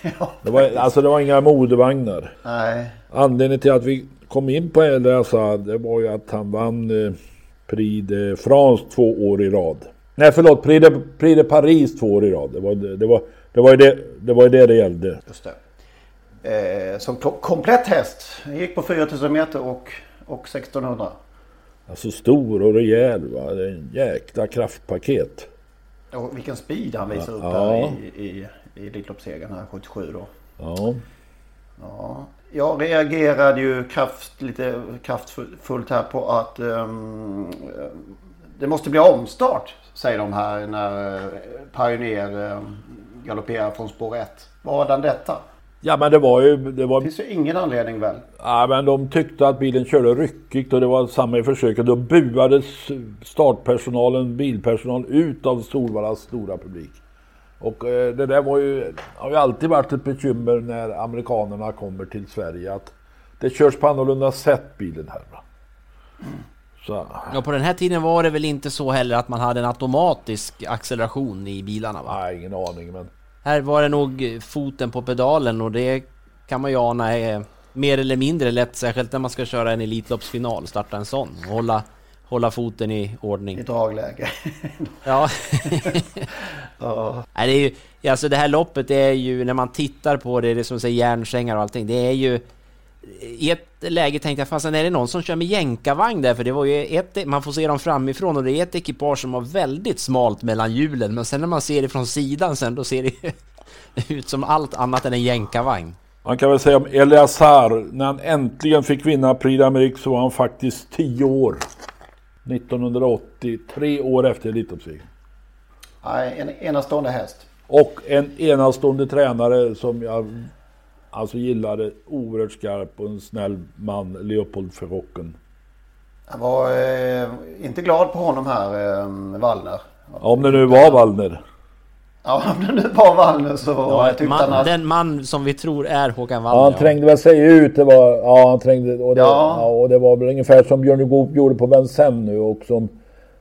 Det var, alltså det var inga modevagnar. Nej. Anledningen till att vi kom in på Eleazar det var ju att han vann eh, Prix de France två år i rad. Nej förlåt, Prix de, Prix de Paris två år i rad. Det var det, var, det, var det, det var det det gällde. Just det. Eh, som ko- komplett häst. Han gick på 4000 meter och, och 1600. Alltså stor och rejäl va. Det är en jäkla kraftpaket. Och vilken speed han visar upp Ja. här i, i, i Elitloppssegern här 77 då. Ja. Ja. Jag reagerade ju kraft, lite kraftfullt här på att ehm, det måste bli omstart säger de här när Pioneer um, galopperar från spår 1. Vadan detta? Ja men det var ju... Det var... finns ju ingen anledning väl? Ja men de tyckte att bilen körde ryckigt och det var samma i försöket. Då buades startpersonalen, bilpersonal ut av Solvallas stora publik. Och eh, det där var ju, har ju alltid varit ett bekymmer när amerikanerna kommer till Sverige att det körs på annorlunda sätt bilen här. Så. Ja, på den här tiden var det väl inte så heller att man hade en automatisk acceleration i bilarna va? Nej, ingen aning men... Här var det nog foten på pedalen och det kan man ju ana är mer eller mindre lätt, särskilt när man ska köra en Elitloppsfinal, starta en sån och hålla, hålla foten i ordning. I dragläge. Ja. Ja. Nej, det, är ju, alltså det här loppet är ju, när man tittar på det, det är som säger järnsängar och allting, det är ju i ett läge tänkte jag, fasen är det någon som kör med jänkarvagn där? För det var ju ett, man får se dem framifrån och det är ett ekipage som har väldigt smalt mellan hjulen, men sen när man ser det från sidan sen, då ser det ut som allt annat än en jänkarvagn. Man kan väl säga om Eleazar, när han äntligen fick vinna Prix d'Amérique så var han faktiskt 10 år. 1980, tre år efter Elitloppssegern. Nej, en enastående häst. Och en enastående tränare som jag alltså gillade oerhört skarp och en snäll man, Leopold Verrocken. Jag var eh, inte glad på honom här, eh, Wallner. Om det nu var Wallner. Ja, om det nu var Wallner så Ja, tyckte man, han att... Den man som vi tror är Håkan Wallner. Ja, han trängde väl sig ut. Det var, ja, han trängde, och, det, Ja. ja. och det var väl ungefär som Björn Goop gjorde på Vincennes nu och som,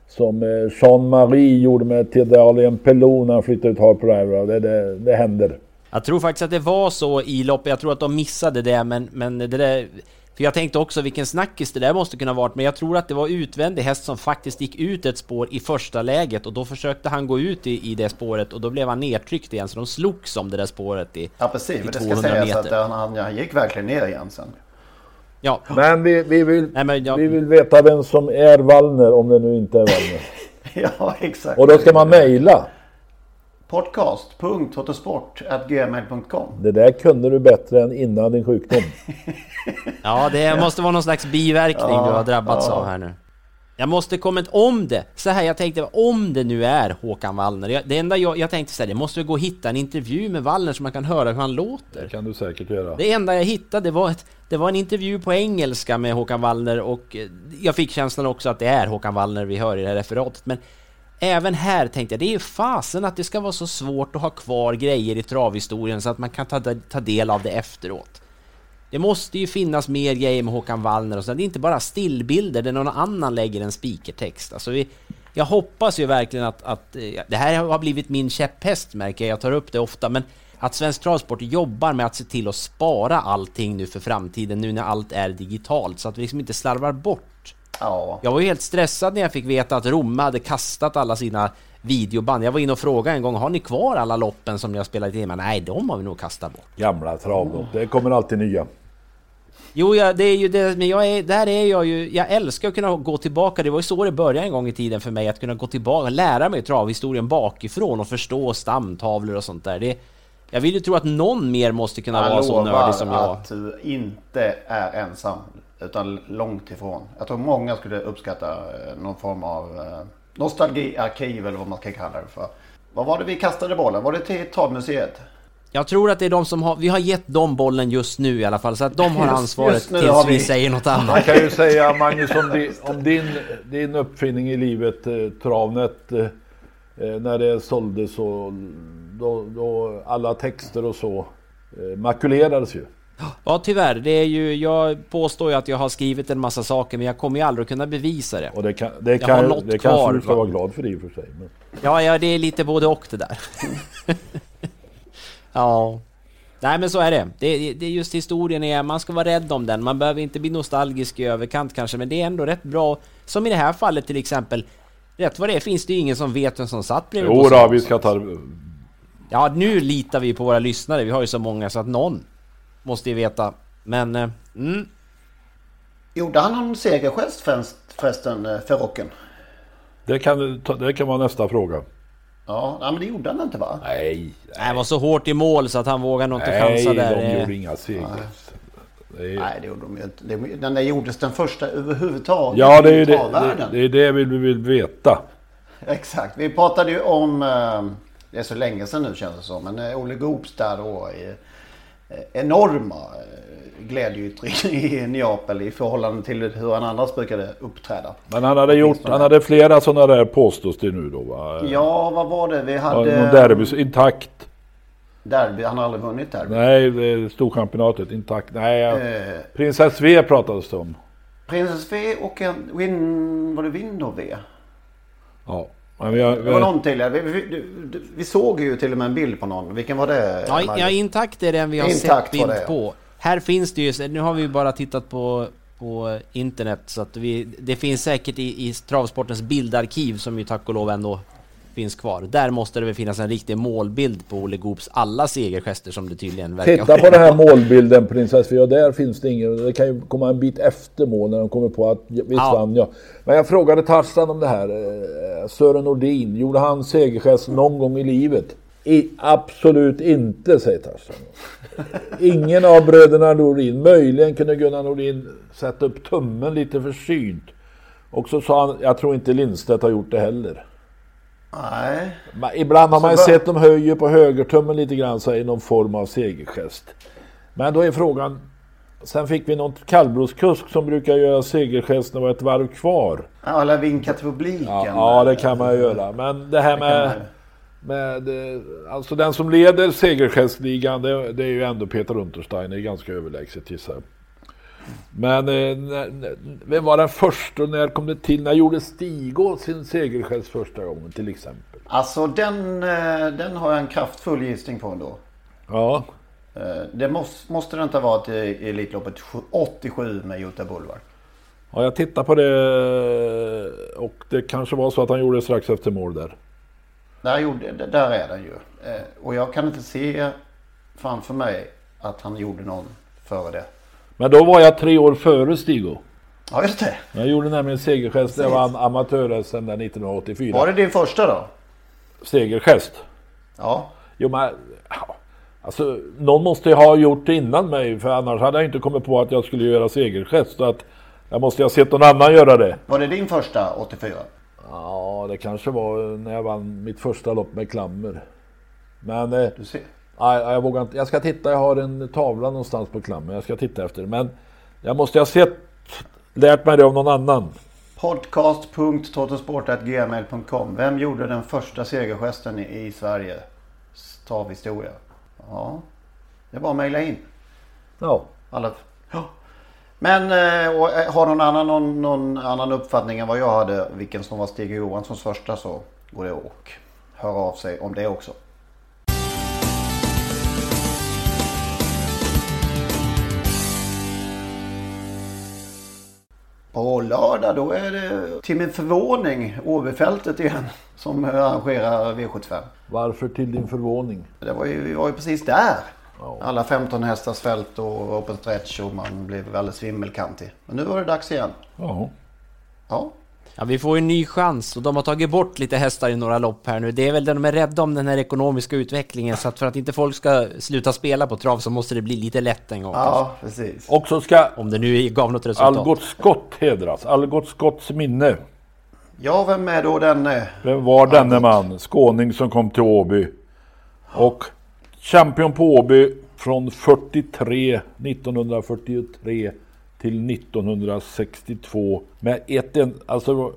som eh, Jean-Marie gjorde med Tedalien Pelou när han flyttade ut Harper Ivra. Det, det, det händer. Jag tror faktiskt att det var så i loppet, jag tror att de missade det men, men det där... För jag tänkte också vilken snackis det där måste kunna varit, men jag tror att det var utvändig häst som faktiskt gick ut ett spår i första läget och då försökte han gå ut i, i det spåret och då blev han nedtryckt igen så de slogs om det där spåret i, Ja, precis. i Men det ska 200 sägas meter. att han, han gick verkligen ner igen sen. Ja, Men vi, vi, vill, nej men jag, vi vill veta vem som är Wallner om det nu inte är Wallner. Ja, exakt. Och då ska man mejla. Podcast.autosport.gmail.com Det där kunde du bättre än innan din sjukdom. ja, det måste vara någon slags biverkning Ja, du har drabbats ja. av här nu. Jag måste kommentera om det, så här jag tänkte om det nu är Håkan Wallner. Jag, det enda jag, jag tänkte så här, det måste gå att hitta en intervju med Wallner så man kan höra hur han låter. Det kan du säkert göra. Det enda jag hittade var, ett, det var en intervju på engelska med Håkan Wallner och eh, jag fick känslan också att det är Håkan Wallner vi hör i det här referatet. Men även här tänkte jag, det är fasen att det ska vara så svårt att ha kvar grejer i travhistorien så att man kan ta, ta del av det efteråt. Det måste ju finnas mer grejer med Håkan Wallner och så. Det är inte bara stillbilder där någon annan lägger en speakertext. Alltså vi, jag hoppas ju verkligen att, att eh, det här har blivit min käpphäst märker jag. Jag tar upp det ofta, men att Svensk Travsport jobbar med att se till att spara allting nu för framtiden nu när allt är digitalt så att vi liksom inte slarvar bort. Ja. Jag var ju helt stressad när jag fick veta att Romme hade kastat alla sina videoband. Jag var inne och frågade en gång, har ni kvar alla loppen som ni har spelat in? Men nej, de har vi nog kastat bort. Gamla travlopp. Det kommer alltid nya. Jo, ja, det är ju det, men jag är, där är jag ju, jag älskar att kunna gå tillbaka, det var ju så det började en gång i tiden för mig, att kunna gå tillbaka, lära mig travhistorien bakifrån och förstå stamtavlor och sånt där. Det, jag vill ju tro att någon mer måste kunna vara så nördig som jag. att du inte är ensam. Utan långt ifrån. Jag tror många skulle uppskatta eh, någon form av eh, nostalgiarkiv eller vad man ska kalla det för. Vad var det vi kastade bollen? Var det till Travmuseet? Jag tror att det är de som har, vi har gett dem bollen just nu i alla fall, så att de har Just- ansvaret just nu tills har vi... vi- säger något Man annat. kan ju säga Magnus om, di, om din, din uppfinning i livet, eh, Travnet, eh, eh, när det såldes och då, då alla texter och så eh, makulerades ju. Ja tyvärr, det är ju, jag påstår ju att jag har skrivit en massa saker men jag kommer ju aldrig kunna bevisa det. Och det, kan, det, Jag har kan, något det kanske kvar, du ska va? vara glad för i och för sig. Men. Ja, ja, det är lite både och det där. ja. Nej men så är det. det. Det är just historien är, man ska vara rädd om den. Man behöver inte bli nostalgisk i överkant kanske, men det är ändå rätt bra. Som i det här fallet till exempel. Rätt vad det är finns det ju ingen som vet vem som satt bredvid Jo då, vi ska ta... Ja, nu litar vi på våra lyssnare. Vi har ju så många så att någon måste ju veta. Men, eh, mm. Gjorde han någon segergest förresten- förresten, eh, för rocken? Det kan, det kan vara nästa fråga. Ja, nej, men det gjorde han inte va? Nej, Han var så hårt i mål så att han vågar nog inte nej, chansa där. de Eh, gjorde inga segrar. Det är- Nej, det gjorde de ju inte. Det- Den där gjordes den första överhuvudtaget Ja, det är det, det, det, är det vi vill veta. Exakt. Vi pratade ju om, eh, det är så länge sedan nu känns det som, men eh, Olle Goops där då i enorma eh, glädjeyttring i Neapel i förhållande till hur han annars brukade uppträda. Men han hade gjort, han hade flera sådana där påstås det nu då va? Ja, vad var det? Vi hade... någon derby, intakt. Derby, han har aldrig vunnit derby. Nej, det är storchampionatet intakt. Nej. Eh, Prinsess V pratades det om. Princess V och en Win... Var det Window V? Ja. Har, vi, Det var någon till. Vi, vi, vi, såg ju till och med en bild på någon. Vilken var det? Ja, ja, intakt är den vi har Intakt sett bild det, ja. på. Här finns det ju, nu har vi ju bara tittat på, på internet så att vi, det finns säkert i, i travsportens bildarkiv som ju tack och lov ändå finns kvar. Där måste det väl finnas en riktig målbild på Olle Goops alla segergester som det tydligen verkar Titta på den här målbilden Princess Fia, där finns det ingen, det kan ju komma en bit efter mål när de kommer på att visst Ja. vann jag. Men jag frågade Tarzan om det här, eh, Sören Nordin, gjorde han segergest någon gång i livet? I, absolut inte, säger Tarzan. Ingen av bröderna Nordin, möjligen kunde Gunnar Nordin sätta upp tummen lite försynt. Och så sa han, jag tror inte Lindstedt har gjort det heller. Nej. Men Ibland har man ju sett dem höjer på högertummen lite grann så i någon form av segergest. Men då är frågan, sen fick vi någon kallblodskusk som brukar göra segergest när det var ett varv kvar. Ja, eller vinka till publiken. Ja, ja det kan man ju göra. Men det här Det med, med eh, alltså den som leder segergestligan det, det är ju ändå Peter Untersteiner, ganska överlägset gissar jag. Men eh, när, vem var den första och när kom det till? När gjorde Stigå sin segergest första gången till exempel? Alltså den, eh, den har jag en kraftfull gissning på ändå. Ja, Eh, Det måste, måste det inte ha varit i Elitloppet sju- 87 med Jutta Boulevard. Ja, jag tittar på det och det kanske var så att han gjorde det strax efter mål där. Där, gjorde, där är den ju. Och jag kan inte se framför mig att han gjorde någon före det. Men då var jag tre år före Stigo. Ja, just det. Jag gjorde nämligen segergest när jag vann amatör-SM där 1984. Var det din första då? Segergest? Ja. Jo men, alltså någon måste ju ha gjort det innan mig för annars hade jag inte kommit på att jag skulle göra segergest. Så att jag måste ju ha sett någon annan göra det. Var det din första 84? Ja, det kanske var när jag vann mitt första lopp med klammer. Men... Eh, du ser. Nej, jag vågar inte. Jag ska titta, jag har en tavla någonstans på klammer. Jag ska titta efter. Men jag måste ha sett, lärt mig det av någon annan. Podcast.totosport.gmail.com Vem gjorde den första segergesten i, Sverige? Stavhistoria. Ja, det bara att mejla in. Ja. Alla... Ja. Men eh, eh, har någon annan, någon, någon annan uppfattning än vad jag hade vilken som var Stig Johanssons första så går det och hör av sig om det också. På lördag då är det till min förvåning Åbyfältet igen som arrangerar V75. Varför till din förvåning? Det var ju, vi var ju precis där. Alla 15 hästars fält och open stretch och man blev alldeles vimmelkantig. Men nu var det dags igen. Ja. Ja. Ja, vi får en ny chans och de har tagit bort lite hästar i några lopp här nu. Det är väl det de är rädda om den här ekonomiska utvecklingen så att för att inte folk ska sluta spela på trav så måste det bli lite lätt en gång. Ja, precis. Och så ska Om det nu gav något resultat. Algot Scott hedras. Algot Scotts minne. Ja, vem är då den? eh, Vem var denne man? Skåning som kom till Åby. Och champion på Åby från 43, 1943 till 1962 med ett en, alltså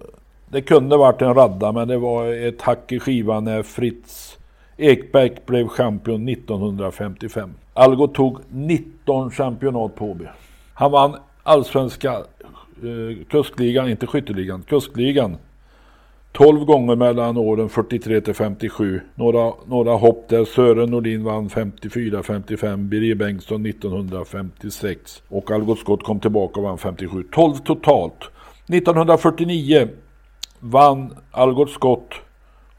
det kunde varit en radda men det var ett hack i skivan när Fritz Ekberg blev champion 1955. Algot tog 19 championat på Åby. Han vann allsvenska eh, kuskligan, inte skytteligan, kuskligan 12 gånger mellan åren 43 till 57. Några, några hopp där Sören Nordin vann 54-55, Birger Bengtsson 1956 och Algot Scott kom tillbaka och vann 57. 12 totalt. 1949 vann Algot Scott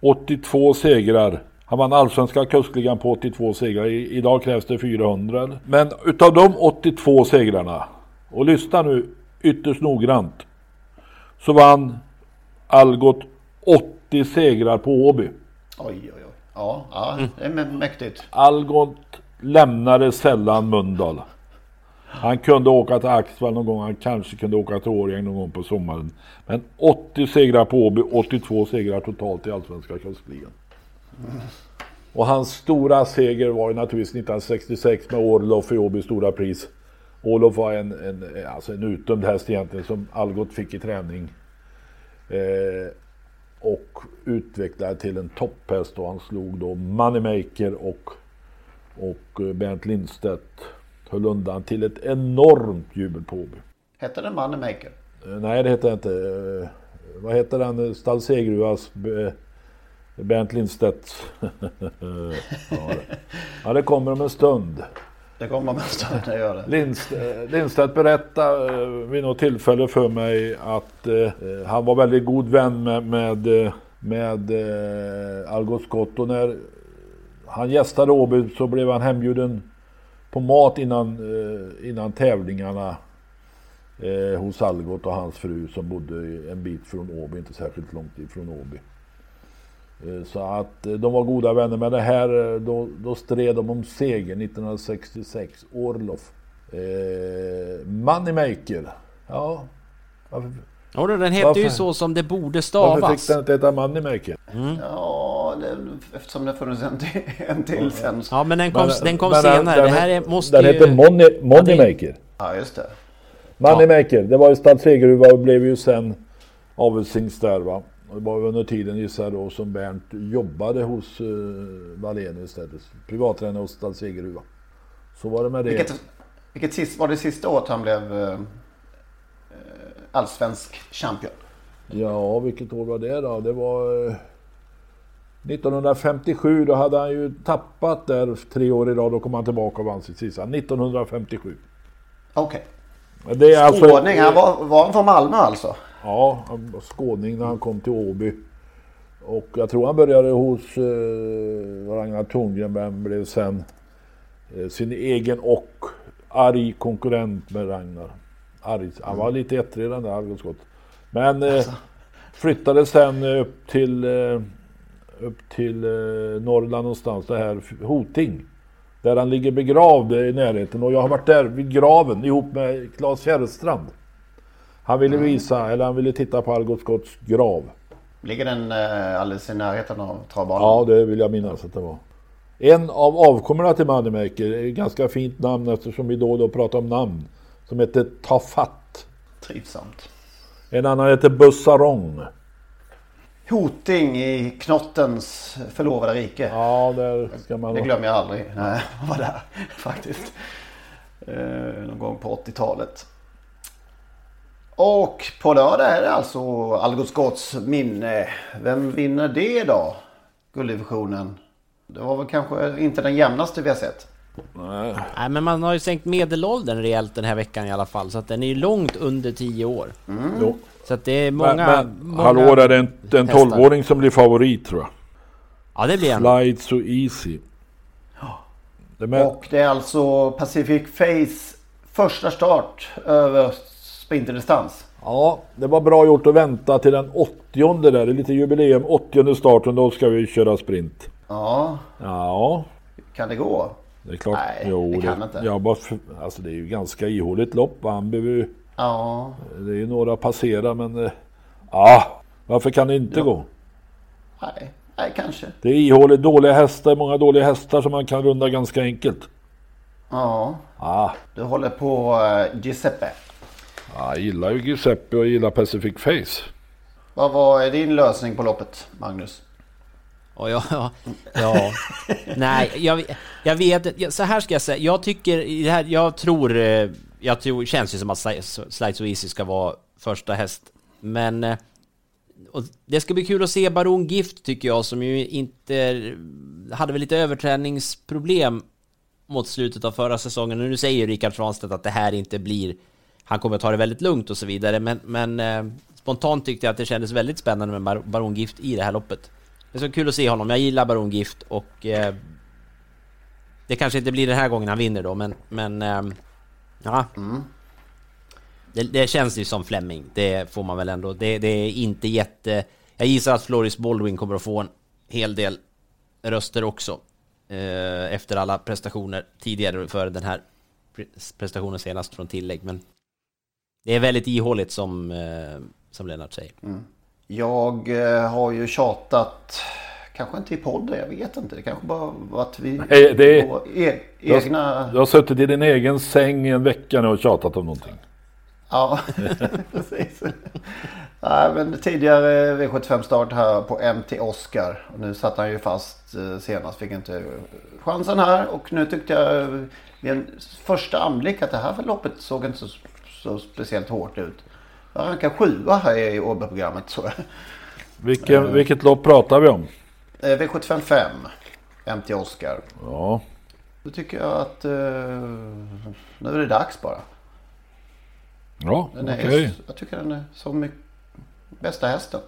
82 segrar. Han vann allsvenska kustligan på 82 segrar. I, idag krävs det 400. Men utav de 82 segrarna, och lyssna nu ytterst noggrant, så vann Algot 80 segrar på Åby. Oj, oj, oj. Ja, ja det är mä- mäktigt. Algot lämnade sällan Mölndal. Han kunde åka till Axvall någon gång, han kanske kunde åka till Årjäng någon gång på sommaren. Men 80 segrar på Åby, 82 segrar totalt i Allsvenska kuskligan. Och hans stora seger var ju naturligtvis 1966 med Orlof i Åby stora pris. Olof var en, en, alltså en utdömd häst egentligen som Algot fick i träning. Eh, och utvecklade till en topphäst och han slog då Moneymaker och, och eh, Bernt Lindstedt höll undan till ett enormt jubel på Åby. Hette den Moneymaker? Eh, Nej, det heter inte. Eh, Vad heter den? Stall Segeruvas eh, Bernt Lindstedt. ja, det. ja, det kommer om en stund. Det kommer man en stund, göra. gör det. Lindst, eh, Lindstedt berättade eh, vid något tillfälle för mig att eh, eh, han var väldigt god vän med, med, med eh, Algot Scott och när han gästade Åby så blev han hembjuden på mat innan, eh, innan tävlingarna eh, hos Algot och hans fru som bodde en bit från Åby, inte särskilt långt ifrån Åby. Eh, Så att eh, de var goda vänner. Men det här, eh, då, då stred de om seger 1966. Orlof. Eh, Moneymaker. Ja. Varför, Ja, då, den heter ju Varför? så som det borde varför stavas. fick den inte heta Moneymaker? Ja, det, eftersom det funnits en till, en till sen. Ja, men den kom, Men- den kom men senare. den- det här är, måste Den ju... heter Money, Moneymaker. Ja, just det. Moneymaker. Det var ju Stad Segeruva och blev ju sen avelshingst där va. Och det var under tiden gissar jag då som Bernt jobbade hos uh, Wallenius istället. Privattränare hos Stad Segeruva. Så var det med det. Vilket, vilket sist, var det sista året han blev eh, eh, allsvensk champion? Ja, vilket år var det då? Det var eh, 1957. Då hade han ju tappat där tre år i rad. Då kom han tillbaka och vann sitt sista. 1957. Okej. Men Det är alltså... Skåning, han var, var han från Malmö alltså? Ja, han var skåning när han kom till Åby. Och jag tror han började hos eh, Ragnar Thorngren men blev sen eh, sin egen och arg konkurrent med Ragnar. Arg. Han var lite ettrig den där Algot Scott. Men eh, flyttade sen upp till, eh, upp till eh, Norrland någonstans, det här Hoting. Där han ligger begravd i närheten och jag har varit där vid graven ihop med Claes Fjärrstrand. Han ville visa, eller han ville titta på Algot Scotts grav. Ligger den eh, alldeles i närheten av travbanan? Ja, det vill jag minnas att det var. En av avkommorna till Moneymaker, ganska fint namn eftersom vi då och då pratar om namn, som heter Tafatt. Trivsamt. En annan heter Bussarong. Hoting i Knottens förlovade rike. Ja, där ska man Det glömmer jag aldrig när jag var där faktiskt. Eh, någon gång på 80-talet. Och på lördag är det alltså Algot Scotts minne. Vem vinner det då? Gulddivisionen. Det var väl kanske inte den jämnaste vi har sett. Nej. Nej, men man har ju sänkt medelåldern rejält den här veckan i alla fall. Så att den är ju långt under 10 år. Jo. Så att det är många... men, men många hallå, är det en, en hästar. 12-åring som blir favorit tror jag. Ja, det blir en. Flight so easy. Det med, Och det är alltså Pacific Face första start över sprinterdistans. Ja, det var bra gjort att vänta till den 80 där. Det är lite jubileum. 80 starten, då ska vi köra sprint. Ja, Ja, kan det gå? det är klart. Nej, jo, det kan inte. Ja, bara alltså det är ju ganska ihåligt lopp. Han behöver ju, Ja, det är ju några passera men... eh, Ja, varför kan det inte gå? nej, nej kanske. Det är ihåligt. Dåliga hästar, många dåliga hästar som man kan runda ganska enkelt. Ja, Ah, du håller på eh, Giuseppe. Ja, jag gillar ju Giuseppe och jag gillar Pacific Face. Vad var är din lösning på loppet, Magnus? Och ja, ja, ja. Nej, jag, jag vet jag- Så här ska jag säga. Jag tycker här, jag tror... eh, Jag tror, känns ju som att Sli- Slide So Easy ska vara första häst. Men... eh, Och det ska bli kul att se Baron Gift tycker jag som ju inte... Hade väl lite överträningsproblem mot slutet av förra säsongen. Och nu säger ju Rickard Svanstedt att det här inte blir... Han kommer att ta det väldigt lugnt och så vidare. Men, men eh, spontant tyckte jag att det kändes väldigt spännande med Bar- Baron Gift i det här loppet. Det är så kul att se honom. Jag gillar Baron Gift och... Eh, det kanske inte blir den här gången han vinner då, men... men ehm, ja. Det, det känns ju som Fleming. Det får man väl ändå. Det, det är inte jätte... Jag gissar att Floris Baldwin kommer att få en hel del röster också. Eh, efter alla prestationer tidigare för den här pre- prestationen senast från tillägg. Men det är väldigt ihåligt som, eh, som Lennart säger. Jag eh, har ju tjatat, kanske inte i podden, jag vet inte. Det kanske bara var att vi... Nej, det är- e- Du har, egna... du har suttit i din egen säng i en vecka nu och tjatat om någonting. Ja, precis. Nej, men tidigare V75-start här på MT Oscar. Och nu satt han ju fast eh, senast, fick inte chansen här. Och nu tyckte jag vid en första anblick att det här loppet såg inte så, så speciellt hårt ut. Jag rankar sjua här i tror jag. Vilken, uh, vilket lopp pratar vi om? Uh, V75 5. MT Oscar. Ja. Då tycker jag att uh, nu är det dags bara. Ja, okej. Okay. Jag tycker den är som mycket, bästa hästen.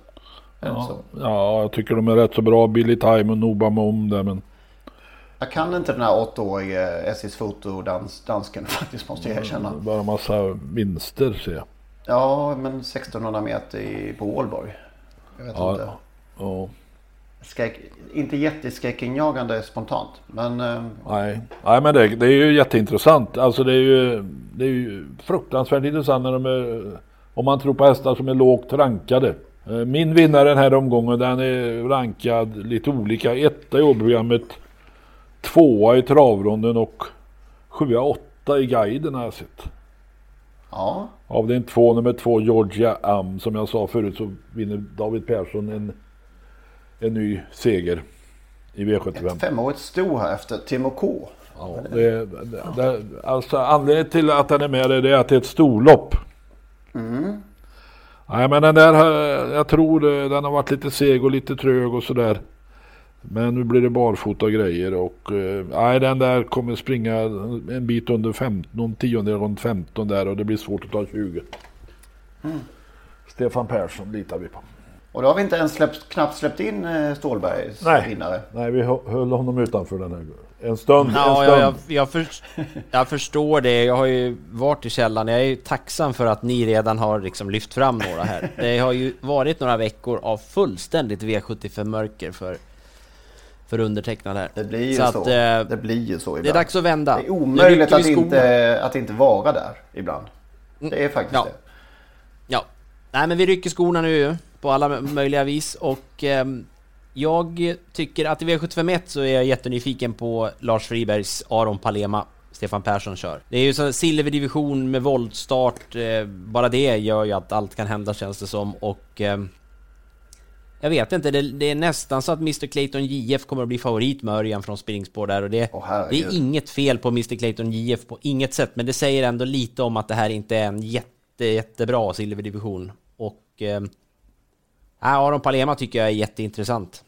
Ja, ja, jag tycker de är rätt så bra. Billy Time och Noba Mom där men... Jag kan inte den här åttaårige SJs fotodansken faktiskt måste jag erkänna. Bara massa vinster ser jag. Ja, men 1600 meter i, på Ålborg. Jag vet ja, inte. Ja. Skräck, inte jätteskräckinjagande spontant. Men... Eh... Nej. Nej, men det, det, är ju jätteintressant. Alltså det är ju, det är ju fruktansvärt intressant när de är, om man tror på hästar som är lågt rankade. Eh, min vinnare den här omgången den är rankad lite olika. Etta i årprogrammet, tvåa i travronden och sjua, åtta i guiden har jag sett. Ja. Avdelning två, nummer två, Georgia Am. Som jag sa förut så vinner David Persson en, en ny seger i V75. Ett femårigt sto här efter Timo K. Ja, det, det, det, alltså anledningen till att den är med det är att det är ett storlopp. Mm. Nej men den där, jag tror den har varit lite seg och lite trög och sådär. Men nu blir det barfota och grejer och eh, nej den där kommer springa en bit under 15, någon tiondel runt 15 där och det blir svårt att ta 20. Mm. Stefan Persson litar vi på. Och då har vi inte ens släppt, knappt släppt in eh, Stålbergs nej. vinnare. Nej, vi höll honom utanför den här en stund. Ja, en stund. Ja, jag, jag, för, jag, förstår det. Jag har ju varit i källan. Jag är tacksam för att ni redan har liksom lyft fram några här. Det har ju varit några veckor av fullständigt V75-mörker för för undertecknad här. Det blir ju så. så. Att, eh, det blir ju så ibland. Det är dags att vända. Det är omöjligt att inte, att inte vara där ibland. Det är faktiskt ja. det. Ja. Nej men vi rycker skorna nu på alla möjliga vis och eh, jag tycker att i V751 så är jag jättenyfiken på Lars Fribergs Aron Palema. Stefan Persson kör. Det är ju så silverdivision med voltstart. Eh, bara det gör ju att allt kan hända känns det som och eh, jag vet inte, det, det, är nästan så att Mr Clayton JF kommer att bli favorit med Örjan från springspår där och det, oh, det är inget fel på Mr Clayton JF på inget sätt men det säger ändå lite om att det här inte är en jätte, jättebra silverdivision och eh, Aron Palema tycker jag är jätteintressant.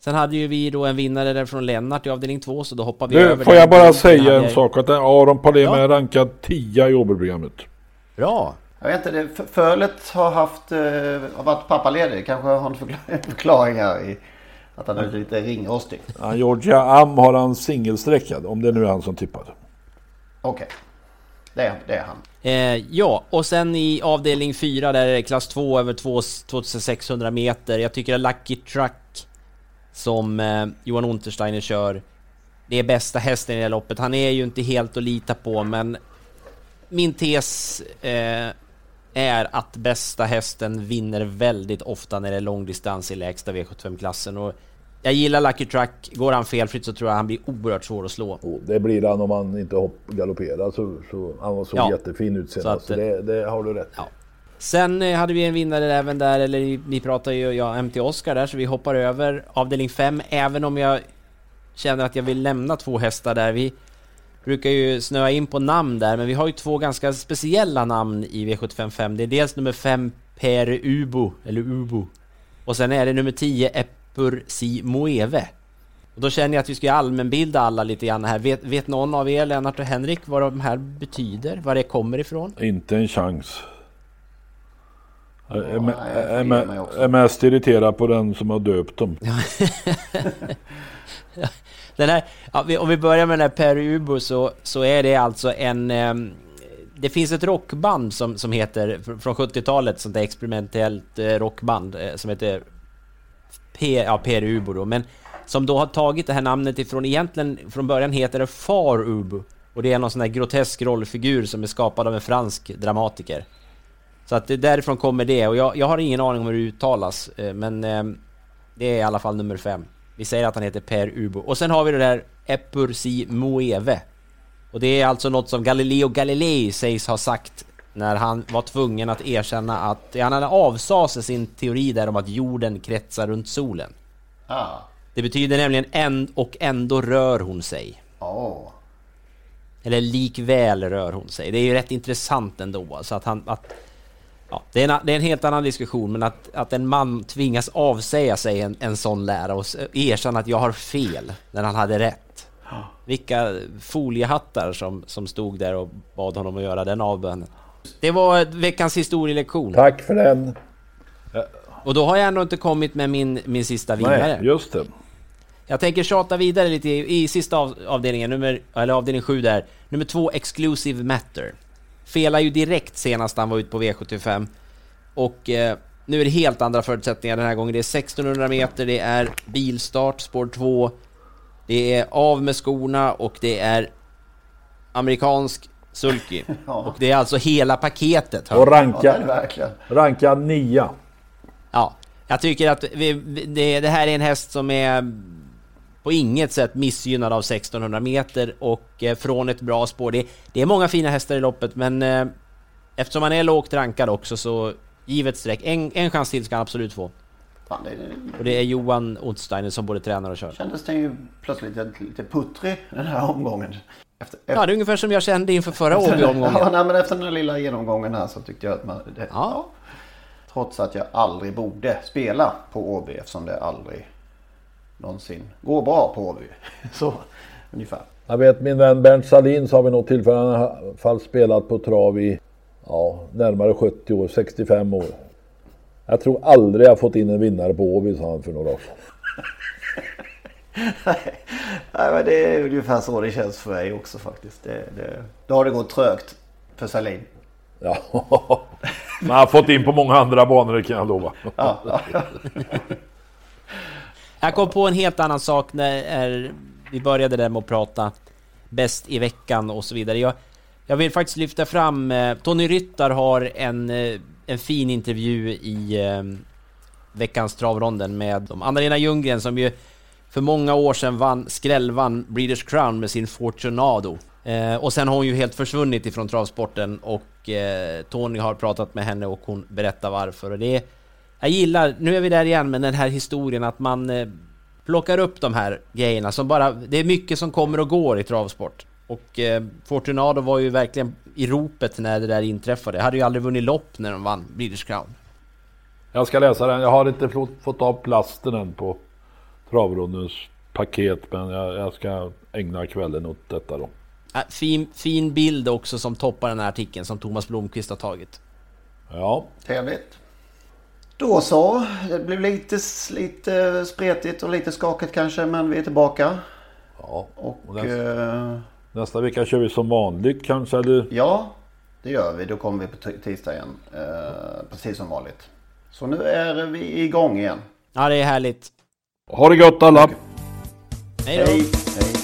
Sen hade ju vi då en vinnare där från Lennart i avdelning 2 så då hoppar vi du, över Får jag bara säga en sak att Aron Palema Ja. är rankad 10 i Åbyprogrammet. Bra! Jag vet inte, det- Fölet har haft, eh, har varit pappaledig. Kanske har förklaring här i att han är lite ringrostig. Ja, Georgia Am har han singelsträckad om det nu är han som tippade. Okej, det, är- det är han. Eh, ja, och sen i avdelning 4 där är det klass 2 över 2, 2600 meter. Jag tycker att Lucky Truck som eh, Johan Untersteiner kör, det är bästa hästen i det här loppet. Han är ju inte helt att lita på, men min tes eh, är att bästa hästen vinner väldigt ofta när det är långdistans i lägsta V75-klassen. Och jag gillar Lucky Truck. Går han felfritt så tror jag han blir oerhört svår att slå. Det blir han om han inte hopp, galopperar. Så, så, han såg Ja. jättefin ut Så senast. att, Så det, det har du rätt ja. Sen eh, hade vi en vinnare även där, eller ni pratar ju ja, MT Oscar där, så vi hoppar över avdelning 5, även om jag känner att jag vill lämna två hästar där. Vi brukar ju snöa in på namn där, men vi har ju två ganska speciella namn i V755. Det är dels nummer 5 Per Ubo, eller Ubo. Och sen är det nummer 10 Epur Si Moeve. Och då känner jag att vi ska allmänbilda alla lite grann här. Vet, vet någon av er, Lennart och Henrik, vad de här betyder? Var det kommer ifrån? Inte en chans. Jag är, nej, jag är, mig också. är mest irriterad på den som har döpt dem. Den här, om vi börjar med den här Per Ubo så, så är det alltså en... Ehm, det finns ett rockband som, som heter, från 70-talet, sånt där experimentellt eh, rockband eh, som heter P, ja, Per Ubo då, men som då har tagit det här namnet ifrån, egentligen från början heter det Far Ubo. Och det är någon sån där grotesk rollfigur som är skapad av en fransk dramatiker. Så att det därifrån kommer det, och jag, jag har ingen aning om hur det uttalas, eh, men ehm, det är i alla fall nummer fem. Vi säger att han heter Per Ubo. Och sen har vi det där Epursi Moeve. Och det är alltså något som Galileo Galilei sägs ha sagt när han var tvungen att erkänna att han hade avsade sig sin teori där om att jorden kretsar runt solen. Ah. Det betyder nämligen en och ändå rör hon sig. Oh. Eller likväl rör hon sig. Det är ju rätt intressant ändå. Så att han... Att, ja, det, är en, det är en helt annan diskussion, men att, att en man tvingas avsäga sig en, en sån lära och erkänna att jag har fel när han hade rätt. Vilka foliehattar som, som stod där och bad honom att göra den avbönen. Det var veckans historielektion. Tack för den. Och då har jag ändå inte kommit med min, min sista vinnare. Nej, just det. Jag tänker tjata vidare lite i, i sista av, avdelningen, nummer, eller avdelning 7 där. Nummer 2, Exclusive Matter. Felar ju direkt senast han var ute på V75. Och eh, nu är det helt andra förutsättningar den här gången. Det är 1600 meter, det är bilstart, spår 2. Det är av med skorna och det är amerikansk sulky. Ja. Och det är alltså hela paketet. Och Ja, det är ranka, det verkligen. ranka nia. Ja, jag tycker att vi- det, det här är en häst som är på inget sätt missgynnad av 1600 meter och eh, från ett bra spår. Det, det är många fina hästar i loppet men eh, eftersom han är lågt rankad också så givet streck, en, en chans till ska han absolut få. Fan, det, Och det är Johan Otsteiner som både tränar och kör. kändes den ju plötsligt lite, lite puttrig den här omgången. Efter, Ja, det är ungefär som jag kände inför förra Ja, Åby-omgången. nej, men efter den här lilla genomgången här så tyckte jag att man... Det, ja. Trots att jag aldrig borde spela på Åby eftersom det aldrig någonsin går bra på Åby. Så ungefär. Jag vet min vän Bernt Salin sa vid något tillfälle, han har i alla fall spelat på trav i ja, närmare 70 år, 65 år. Jag tror aldrig jag fått in en vinnare på Åby, sa han för några år sedan. Nej, men det är ungefär så det känns för mig också faktiskt. Det, det, då har det gått trögt för Salin. Ja, men han har fått in på många andra banor, det kan jag lova. Ja, ja. Jag kom på en helt annan sak när vi började där med att prata bäst i veckan och så vidare. Jag, jag vill faktiskt lyfta fram, eh, Tony Ryttar har en, eh, en fin intervju i eh, veckans travronden med Anna-Lena Ljunggren som ju för många år sedan vann, skrällvann Breeders Crown med sin Fortunado. Eh, och sen har hon ju helt försvunnit ifrån travsporten och eh, Tony har pratat med henne och hon berättar varför. Och det är, jag gillar, nu är vi där igen med den här historien att man eh, plockar upp de här grejerna som bara, det är mycket som kommer och går i travsport. Och eh, Fortunado var ju verkligen i ropet när det där inträffade. Jag hade ju aldrig vunnit lopp när de vann Breeders Crown. Jag ska läsa den. Jag har inte fått, av plasten än på travrundens paket, men jag, jag ska ägna kvällen åt detta då. Fin, fin bild också som toppar den här artikeln som Thomas Blomqvist har tagit. Ja. Trevligt. Då så. Det blev lite, lite spretigt och lite skakigt kanske men vi är tillbaka. Ja. Och, nästa, eh, nästa vecka kör vi som vanligt kanske, eller? ja, det gör vi. Då kommer vi på tisdag igen. Eh, precis som vanligt. Så nu är vi igång igen. Ja, det är härligt. Ha det gott alla! Hej då! Hej. Hej.